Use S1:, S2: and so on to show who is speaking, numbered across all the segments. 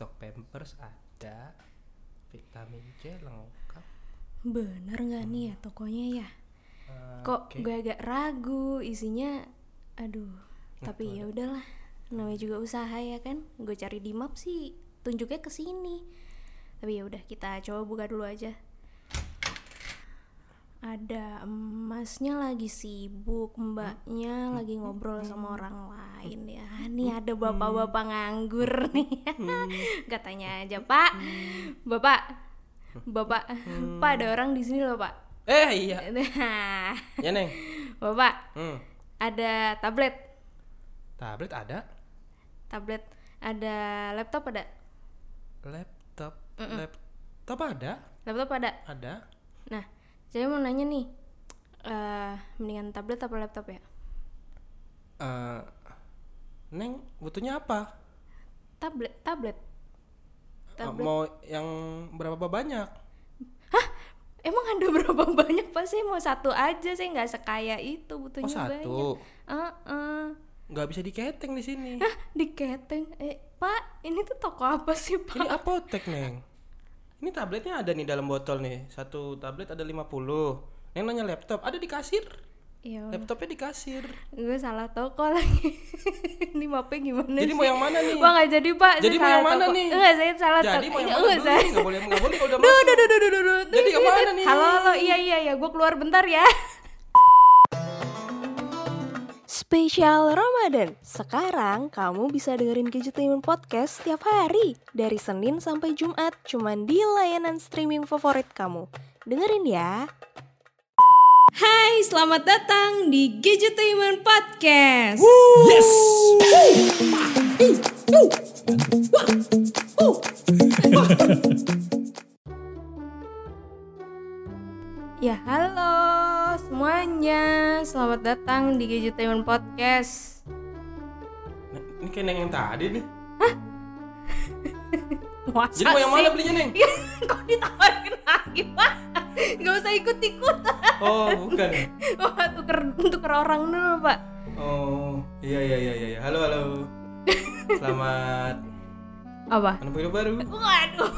S1: stok pampers ada vitamin C lengkap
S2: Bener nggak nih ya tokonya ya?
S1: Eh,
S2: Kok
S1: oke.
S2: gue agak ragu isinya, aduh. Tapi ya udahlah, namanya juga usaha ya kan. Gue cari di map sih, tunjuknya ke sini. Tapi ya udah kita coba buka dulu aja. Ada emasnya lagi sibuk, mbaknya lagi ngobrol sama orang lain ya. Nih ada bapak-bapak nganggur nih. Katanya aja Pak, Bapak, Bapak, Pak ada orang di sini loh Pak.
S1: eh iya.
S2: Nah,
S1: ya neng.
S2: Bapak,
S1: hmm.
S2: ada tablet,
S1: tablet ada?
S2: Tablet, ada laptop ada,
S1: laptop. Laptop ada?
S2: Laptop ada.
S1: ada.
S2: Nah, saya mau nanya nih, eh mendingan tablet apa laptop ya?
S1: Eh, neng butuhnya apa
S2: Tablet, tablet.
S1: Eh,
S2: Tablet.
S1: mau yang berapa banyak
S2: Emang ada berapa banyak pak? Saya mau satu aja, saya nggak sekaya itu
S1: oh
S2: butuhnya
S1: satu
S2: banyak. Ah, ah.
S1: nggak bisa diketeng di sini
S2: Hah, di keteng. Eh, Pak, ini tuh toko apa sih, Pak?
S1: ini apotek neng ini tabletnya ada nih dalam botol nih satu tablet ada 50 neng nanya laptop ada di kasir
S2: Iya,
S1: laptopnya di kasir
S2: gue salah toko lagi. ini mapnya gimana
S1: jadi
S2: sih?
S1: mau yang mana nih
S2: Wah nggak jadi pak.
S1: Jadi
S2: saya
S1: mau yang mana
S2: toko.
S1: nih?
S2: Enggak saya salah
S1: jadi
S2: toko.
S1: mau yang
S2: Iya,
S1: mana
S2: enggak, saya.
S1: nggak boleh nggak boleh kalau udah
S2: Duh,
S1: masuk
S2: duh, duh, duh, duh, duh, duh.
S1: Jadi yang mana nih?
S2: Halo, halo, iya, iya, iya. Gue keluar bentar ya. Spesial Ramadan. Sekarang kamu bisa dengerin Gadgetainment Podcast setiap hari dari Senin sampai Jumat cuman di layanan streaming favorit kamu. Dengerin ya. Hai, selamat datang di Gadgetainment Podcast.
S1: yes
S2: Ya selamat datang di Gadgetainment Podcast.
S1: Nah, ini kayak neng yang tadi nih
S2: Masa
S1: jadi mau yang mana belinya neng
S2: Iya, kok ditawarin lagi pak? Gak usah ikut-ikut.
S1: oh bukan
S2: Wah, tuker, tuker orang dulu pak.
S1: oh iya iya iya iya halo halo selamat
S2: Apa?
S1: menempuh hidup baru
S2: Waduh.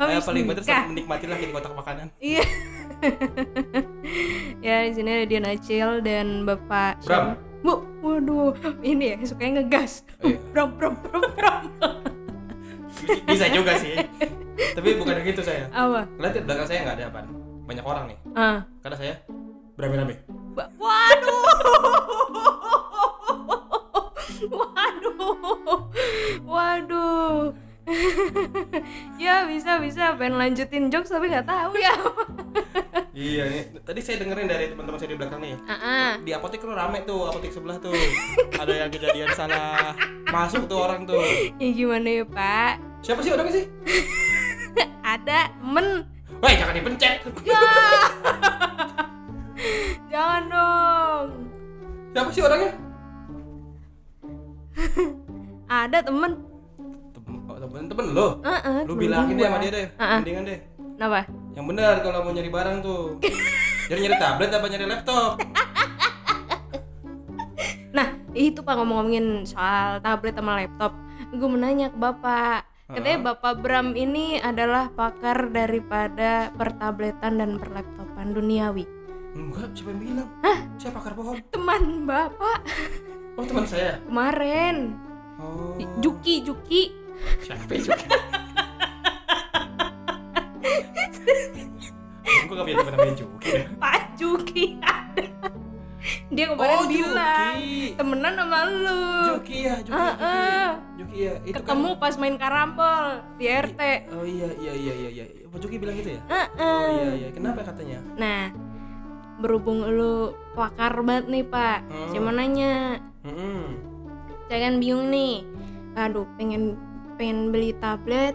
S1: Saya
S2: habis
S1: paling bener menikmati lah di kotak makanan
S2: Iya. ya di sini ada Dian Acil dan Bapak
S1: Bram.
S2: Bu, waduh, ini ya sukanya ngegas.
S1: Iya.
S2: Bram, bram, bram, bram.
S1: bisa juga sih tapi bukan gitu saya
S2: Apa?
S1: lihat di belakang saya nggak ada apa banyak orang nih
S2: Ah.
S1: karena saya berame-rame
S2: Waduh. Waduh. Waduh. ya bisa bisa pengen lanjutin jokes tapi nggak tahu ya.
S1: Iya nih tadi saya dengerin dari teman-teman saya di belakang nih
S2: ah.
S1: di apotek tuh rame tuh apotek sebelah tuh ada yang kejadian salah masuk tuh orang tuh
S2: Ya gimana ya Pak?
S1: siapa sih orangnya sih
S2: Ada temen.
S1: Woi jangan dipencet
S2: Jangan dong.
S1: siapa sih orangnya
S2: Ada temen.
S1: Tem- oh, temen-temen lo
S2: Ah, ah,
S1: lu
S2: temen
S1: bilangin deh sama dia deh
S2: ah.
S1: mendingan deh
S2: Kenapa?
S1: Yang benar kalau mau nyari barang tuh jadi nyari tablet apa nyari laptop
S2: Nah, itu Pak ngomong-ngomongin soal tablet sama laptop. Gue mau nanya ke Bapak. Katanya Bapak Bram ini adalah pakar daripada pertabletan dan perlaptopan duniawi.
S1: enggak siapa yang bilang saya pakar pohon
S2: Teman Bapak
S1: oh teman saya
S2: kemarin.
S1: oh
S2: Juki, Juki.
S1: siapa juga Gue gak punya teman namanya Juki.
S2: Pak Juki ada. Dia kemarin
S1: Oh,
S2: bilang
S1: Juki.
S2: temenan sama lu.
S1: Juki ya, Juki,
S2: Ah,
S1: Juki.
S2: ah.
S1: Juki ya, itu
S2: Ketemu
S1: kan.
S2: pas main karambol di RT.
S1: Oh iya iya iya iya iya. Pak Juki bilang gitu ya?
S2: Ah,
S1: Oh
S2: ah.
S1: iya iya. Kenapa katanya?
S2: Nah, berhubung lu pakar banget nih Pak,
S1: Hmm.
S2: mau nanya,
S1: Hmm.
S2: saya kan bingung nih, aduh pengen pengen beli tablet,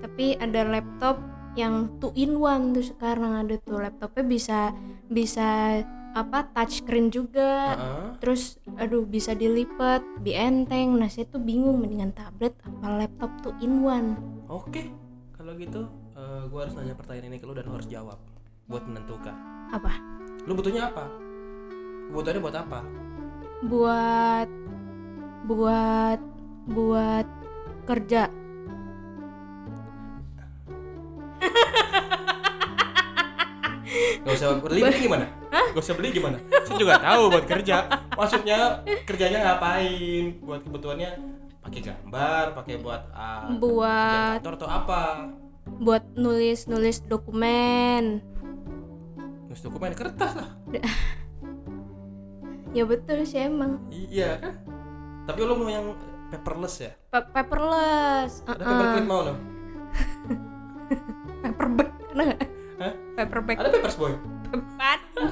S2: tapi ada laptop yang two in one tuh sekarang ada tuh laptopnya bisa bisa apa touchscreen juga,
S1: Heeh.
S2: terus aduh bisa dilipat, lebih enteng. Nah saya tuh bingung mendingan tablet apa laptop two in one.
S1: Oke. Kalau gitu, eh, gua harus nanya pertanyaan ini ke lu dan lu harus jawab buat menentukan.
S2: Apa?
S1: Lu butuhnya apa? Butuhnya buat apa?
S2: Buat buat buat kerja
S1: Gak usah beli, beli gimana? Gak usah beli gimana? Saya juga tahu buat kerja. Maksudnya kerjanya ngapain? Buat kebutuhannya pakai gambar, pakai buat ah,
S2: Buat-
S1: kantor atau apa?
S2: buat nulis nulis dokumen
S1: Nulis dokumen kertas lah.
S2: ya betul sih emang
S1: Iya kan? Tapi lo mau yang paperless ya?
S2: Pa- paperless
S1: Ada
S2: uh-uh.
S1: paperclip mau lo?
S2: paperback ada nggak
S1: Hah?
S2: Paperback
S1: Ada papers boy?
S2: Waduh.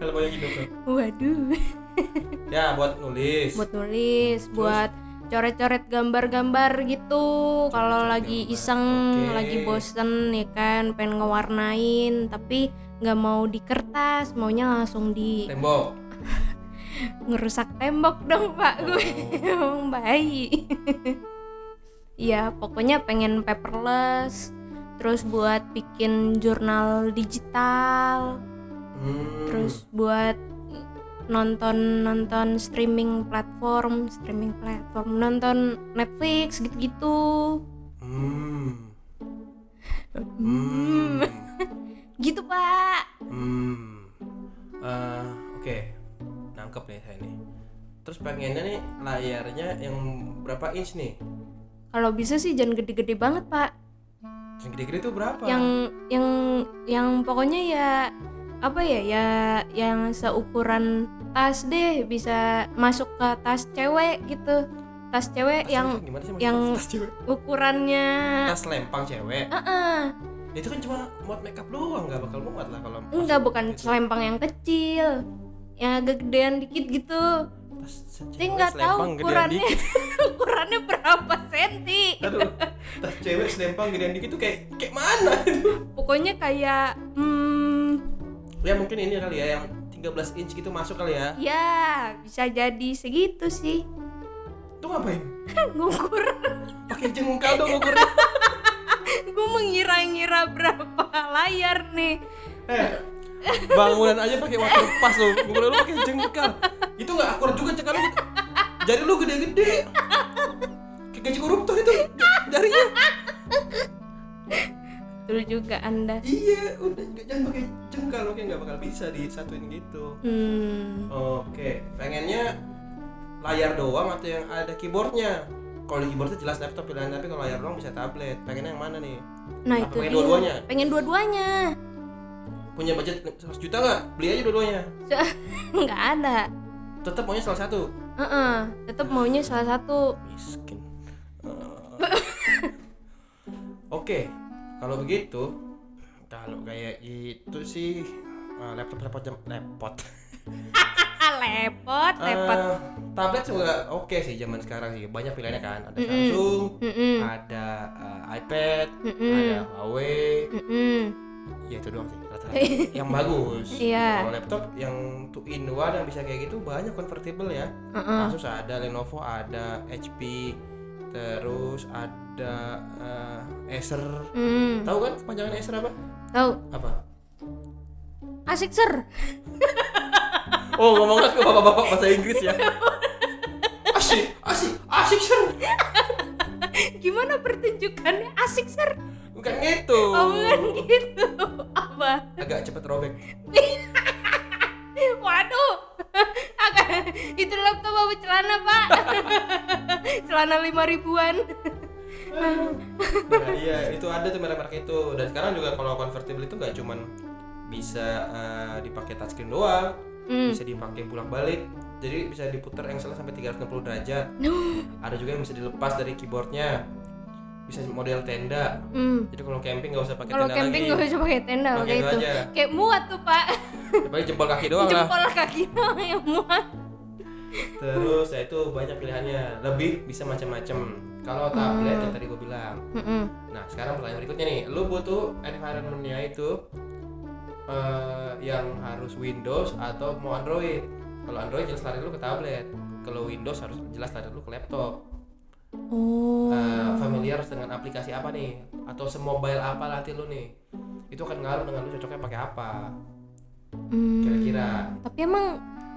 S1: Kalau mau yang gitu tuh.
S2: waduh
S1: Ya buat nulis.
S2: buat nulis buat coret-coret gambar-gambar gitu kalau lagi iseng
S1: Oke.
S2: lagi bosen ya kan pengen ngewarnain tapi nggak mau di kertas maunya langsung di
S1: Tembok.
S2: ngerusak tembok dong pak gue emang bayi ya pokoknya pengen paperless terus buat bikin jurnal digital
S1: Hmm.
S2: terus buat nonton nonton streaming platform streaming platform nonton Netflix gitu-gitu
S1: Hmm. Hmm.
S2: gitu pak
S1: Hmm. Eh, Oke, nangkep nih saya nih. Terus pengennya nih layarnya yang berapa inch nih?
S2: kalau bisa sih jangan gede-gede banget pak
S1: Yang gede-gede tuh berapa?
S2: yang yang yang pokoknya ya apa ya ya yang seukuran tas deh bisa masuk ke tas cewek gitu tas cewek
S1: Tas
S2: yang
S1: sih
S2: yang-
S1: tas cewek?
S2: ukurannya
S1: Tas lempang cewek.
S2: Heeh.
S1: Itu kan cuma muat makeup doang, nggak bakal muat lah kalau
S2: enggak bukan
S1: gitu.
S2: selempang yang kecil yang agak gedean dikit gitu Saya
S1: cewek
S2: nggak tahu ukurannya ukurannya berapa senti
S1: Aduh, tas cewek selempang gedean dikit tuh kayak kayak mana?
S2: pokoknya kayak hmm,
S1: ya mungkin ini kali ya yang 13 inch gitu masuk kali ya.
S2: ya bisa jadi segitu sih
S1: Tuh ngapain?
S2: ngukur
S1: Pakai jengkal dong ukurnya.
S2: gue mengira-ngira berapa layar nih
S1: Eh, bangunan aja pakai water pas lo, bangunan lu pakai jengkal. Itu nggak akurat juga cekal lu. Jari lu gede-gede. Kayak gaji koruptor itu jarinya.
S2: betul juga anda
S1: Iya, udah jangan pakai jengkal oke nggak bakal bisa disatuin gitu.
S2: hmm,
S1: Oke, pengennya layar doang atau yang ada keyboardnya? Kalau di keyboardnya jelas laptop pilihan tapi kalau layar doang bisa tablet. Pengennya yang mana nih?
S2: nah
S1: Apa
S2: itu
S1: pengen dua-duanya?
S2: pengen dua-duanya
S1: Punya budget 100 juta nggak? Beli aja dua-duanya.
S2: nggak ada
S1: Tetap maunya salah satu.
S2: Heeh, tetap maunya salah satu
S1: miskin Eh, oke kalau begitu kalau kayak gitu sih eh, laptop laptop jam laptop
S2: ah lepot lepot
S1: Eh, tablet juga oke sih zaman sekarang sih banyak pilihannya kan ada
S2: Mm-mm.
S1: Samsung
S2: Mm-mm.
S1: ada eh, iPad
S2: Mm-mm.
S1: ada Huawei
S2: Mm-mm.
S1: Ya itu doang sih rata-rata yang bagus
S2: Iya.
S1: kalau laptop yang two in one yang bisa kayak gitu banyak convertible ya
S2: Heeh.
S1: Asus ada, Lenovo ada, HP, terus ada eh, Acer.
S2: Hmm,
S1: Tahu kan kepanjangan Acer apa?
S2: tahu
S1: Apa?
S2: asik ser
S1: Oh, ngomongnya ke bapak-bapak bahasa Inggris ya. Asik, asik, asik sir.
S2: gimana pertunjukannya asik ser
S1: Bukan gitu.
S2: oh bukan gitu apa
S1: Agak cepet robek.
S2: waduh Agak- itu laptop apa celana pak celana lima ribuan
S1: Nah, iya, itu ada tuh merek-merek itu. Dan sekarang juga kalau convertible itu nggak cuman bisa eh, dipakai touchscreen doang,
S2: Hmm.
S1: bisa dipakai bolak-balik. Jadi bisa diputar engsel sampai 360 derajat. Ada juga yang bisa dilepas dari keyboardnya. Bisa model tenda.
S2: Hmm.
S1: Jadi kalau camping nggak usah pakai
S2: kalau
S1: tenda
S2: camping
S1: lagi.
S2: nggak usah pakai tenda
S1: Pakai
S2: kayak
S1: itu aja.
S2: kayak muat tuh pak
S1: paling jempol kaki doang lah.
S2: jempol kaki doang yang muat
S1: Terus ya itu banyak pilihannya. Lebih bisa macam-macam. Kalau tablet yang tadi gue bilang.
S2: Mm-mm.
S1: Nah sekarang pertanyaan berikutnya nih, lu butuh environmentnya itu eh, yang harus Windows atau mau Android? Kalau Android jelas lari lu ke tablet. Kalau Windows harus jelas lari lu ke laptop.
S2: Oh
S1: Eh, familiar dengan aplikasi apa nih? Atau semobile apa nanti lu nih? Itu akan ngaruh dengan lu cocoknya pakai apa?
S2: Hmm.
S1: Kira-kira.
S2: tapi emang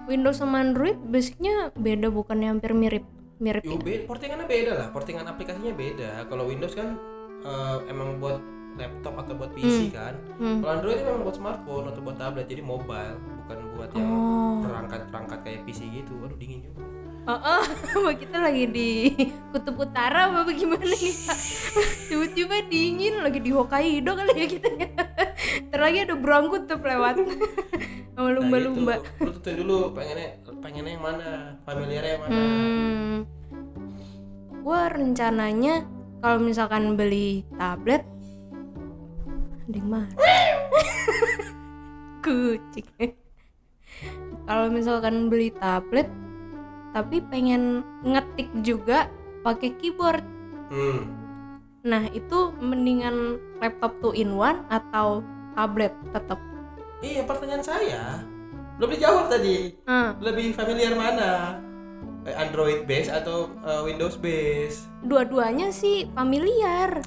S2: Windows sama Android basicnya beda bukannya hampir mirip mirip
S1: Yo,
S2: ya?
S1: be- portingannya beda lah, portingan aplikasinya beda. Kalau Windows kan eh, emang buat laptop atau buat PC kan.
S2: Hmm.
S1: Kalau Android itu memang buat smartphone atau buat tablet, jadi mobile, bukan buat yang
S2: Oh.
S1: perangkat-perangkat kayak PC gitu. Waduh dingin juga.
S2: Oh, oh. Kita lagi di kutub utara apa bagaimana nih Pak? Tiba-tiba dingin lagi di Hokkaido kali ya kita ya. Ntar lagi ada burung kutub lewat sama lumba-lumba.
S1: Nah, gitu. Lu tentuin dulu pengennya pengennya yang mana, familiarnya yang mana.
S2: Hmm. Gua rencananya kalau misalkan beli tablet ada yang mana? Kucing. kalau misalkan beli tablet tapi pengen ngetik juga pakai keyboard.
S1: Hmm.
S2: Nah, itu mendingan laptop two in one atau tablet tetap.
S1: Iya pertanyaan saya belum dijawab tadi.
S2: Ah,
S1: Lebih familiar mana? Eh, Android base atau eh, Windows base?
S2: dua-duanya sih familiar.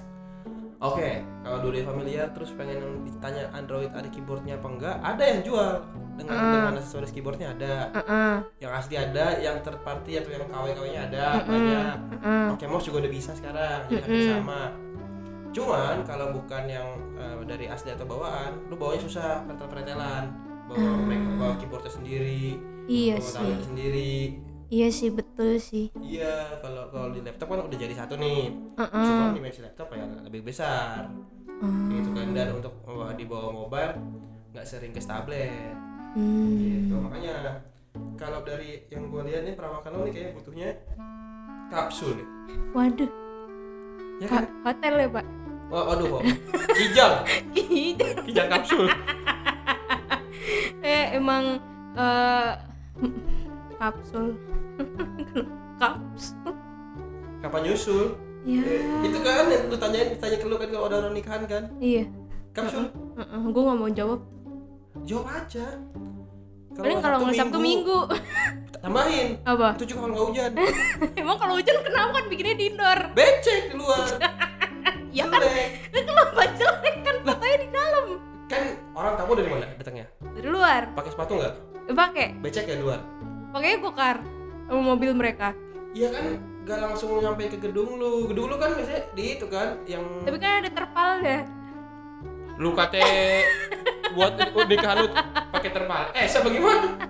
S1: Oke, kalau dulu familiar terus pengen ditanya Android ada keyboardnya apa enggak, ada yang jual dengan dengan aksesoris keyboardnya ada,
S2: Heeh.
S1: yang asli ada, yang third party atau yang KW-KW-nya ada banyak.
S2: heeh.
S1: Oke, mouse juga udah bisa sekarang, jadi hampir sama. Cuman kalau bukan yang eh, dari asli atau bawaan, lu bawanya susah pretel-pretelan, bawa Mac, bawa keyboardnya sendiri,
S2: Iya
S1: bawa
S2: sih.
S1: sendiri.
S2: Iya sih betul sih.
S1: Iya, kalau kalau di laptop kan udah jadi satu nih.
S2: Heeh.
S1: Cuman dimensi laptop ya lebih besar. Gitu kan dan untuk wah, dibawa mobile nggak sering ke tablet.
S2: Hmm.
S1: Gitu. Makanya kalau dari yang gue lihat nih perawakan lo nih kayaknya butuhnya kapsul nih.
S2: Waduh,
S1: Ya kan?
S2: Ho- hotel ya pak?
S1: Wah, waduh, kok. kijang,
S2: Iya.
S1: kijang kapsul.
S2: eh emang eh kapsul. kapsul.
S1: Kapan nyusul?
S2: Ya.
S1: Eh, itu kan yang lu tanyain, tanya ke lu kan kalau ada orang nikahan kan?
S2: Iya.
S1: Kapsul.
S2: Gue nggak mau jawab.
S1: Jawab aja.
S2: Paling kalau nggak Sabtu Minggu.
S1: tambahin.
S2: Apa?
S1: Itu juga kalau nggak hujan.
S2: emang kalau hujan kenapa kan bikinnya di indoor?
S1: Becek di luar.
S2: Ya kan?
S1: Jelek.
S2: Kenapa jelek kan fotonya di dalam?
S1: Kan orang tamu dari mana datangnya?
S2: Dari luar.
S1: Pakai sepatu nggak?
S2: Pakai.
S1: Becek ya luar.
S2: Pakainya gokar sama mobil mereka.
S1: Iya kan gak langsung nyampe ke gedung lu. Gedung lu kan biasanya di itu kan yang
S2: Tapi kan ada terpalnya.
S1: lu kate buat nikahan lu pakai terpal. Eh, saya bagaimana?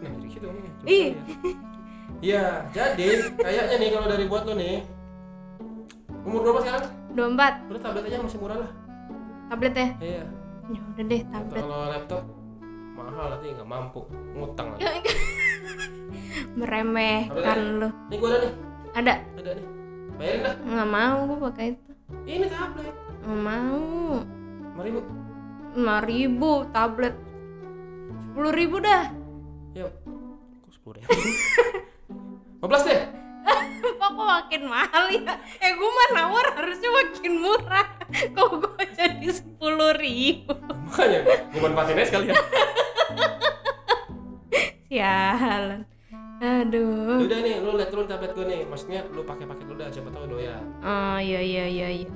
S1: Nah, gitu ya. Iya, jadi kayaknya nih kalau dari buat lu nih umur berapa sekarang?
S2: 24
S1: Udah tablet aja masih murah lah.
S2: tablet ya.
S1: Iya.
S2: Ya udah deh tablet.
S1: Kalau laptop mahal nanti nggak mampu ngutang lagi.
S2: Meremehkan lu.
S1: Nih gua ada nih,
S2: Ada?
S1: ada nih. Bayarin dah.
S2: Nggak mau gue pakai itu.
S1: Ini tablet.
S2: Nggak mau.
S1: Mari bu.
S2: lima ribu tablet. Sepuluh ribu dah.
S1: Yuk. Kok sepuluh ribu? 15 deh.
S2: Kok kok makin mahal ya? Eh gue mah nawar harusnya makin murah. Kok gue jadi sepuluh ribu?
S1: Makanya gue manfaatin aja sekalian.
S2: Sialan. Aduh.
S1: Udah nih, lu lihat dulu tablet gue nih. Maksudnya lu pakai-pakai dulu dah, siapa tahu doyan.
S2: Oh iya iya iya iya.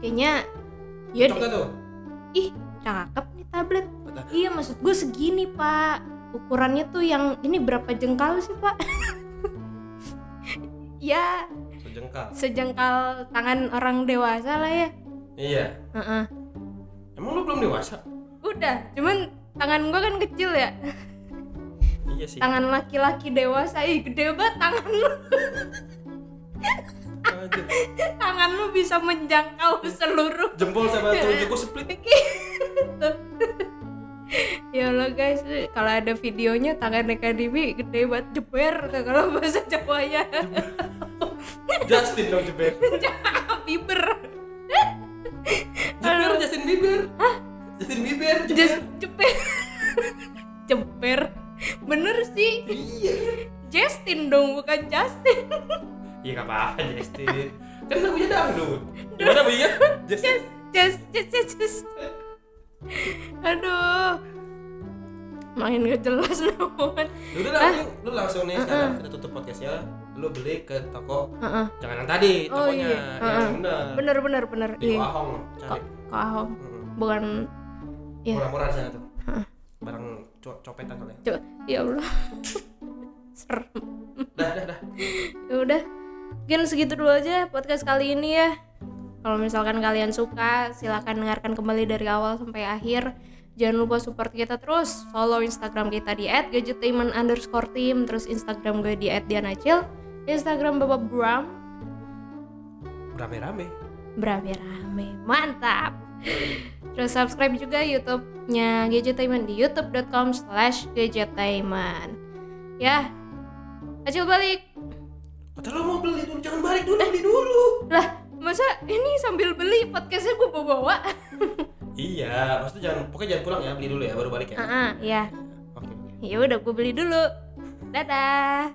S2: Kayaknya ya
S1: Cocok gak tuh?
S2: ih cakep nih tablet.
S1: Kata,
S2: Iya maksud gue segini pak. Ukurannya tuh yang ini berapa jengkal sih pak? ya
S1: Sejengkal.
S2: sejengkal tangan orang dewasa lah ya.
S1: Iya.
S2: Heeh.
S1: Emang lu belum dewasa?
S2: Udah, cuman tangan gue kan kecil ya.
S1: Iya sih.
S2: Tangan laki-laki dewasa, ih gede banget tangan lu. Tangan lu bisa menjangkau seluruh
S1: Jempol sama telunjukku split.
S2: gitu. ya Allah guys, kalau ada videonya tangan Demi gede banget jeber tuh kalau bahasa Jawanya.
S1: Justin dong jeber.
S2: Bieber.
S1: Jeber Justin Bieber. Justin Bieber jeber.
S2: Just. Bener sih.
S1: Iya.
S2: Justin dong, bukan Justin.
S1: Iya gak apa-apa Justin. Kan lagunya dangdut. Gimana Bu ya? Justin.
S2: Just, just, just, just. Aduh. Makin gak jelas banget.
S1: Udah lah, lu, lu langsung nih sekarang kita tutup podcastnya. Lu beli ke toko.
S2: Heeh.
S1: Jangan yang tadi,
S2: Oh,
S1: tokonya.
S2: iya.
S1: Yang bener.
S2: Bener, bener, bener.
S1: Di
S2: Iya.
S1: Wahong cari.
S2: Kahong.
S1: Mm.
S2: Bukan. Iya.
S1: Murah-murah di sana tuh. Barang co- copetan soalnya.
S2: Coba. Ya Allah. Serem.
S1: Dah, dah, dah.
S2: Ya udah. Mungkin segitu dulu aja podcast kali ini ya. Kalau misalkan kalian suka, silahkan dengarkan kembali dari awal sampai akhir. Jangan lupa support kita terus. Follow Instagram kita di @gadgetainment underscore team. Terus Instagram gue di @dianacil. Instagram Bapak Bram.
S1: Rame-rame.
S2: Berame-rame. Mantap. Terus subscribe juga YouTube-nya Gadgetainment di youtube.com slash gadgetainment. Ya, Acil balik.
S1: Kata lo mau beli dulu, jangan balik dulu, beli dulu.
S2: Lah, masa ini sambil beli podcastnya gue bawa-bawa?
S1: Iya, maksudnya jangan, pokoknya jangan pulang ya, beli dulu ya, baru balik ya.
S2: Ah, ah, ya.
S1: Oke, oke.
S2: Ya udah gue beli dulu. Dadah.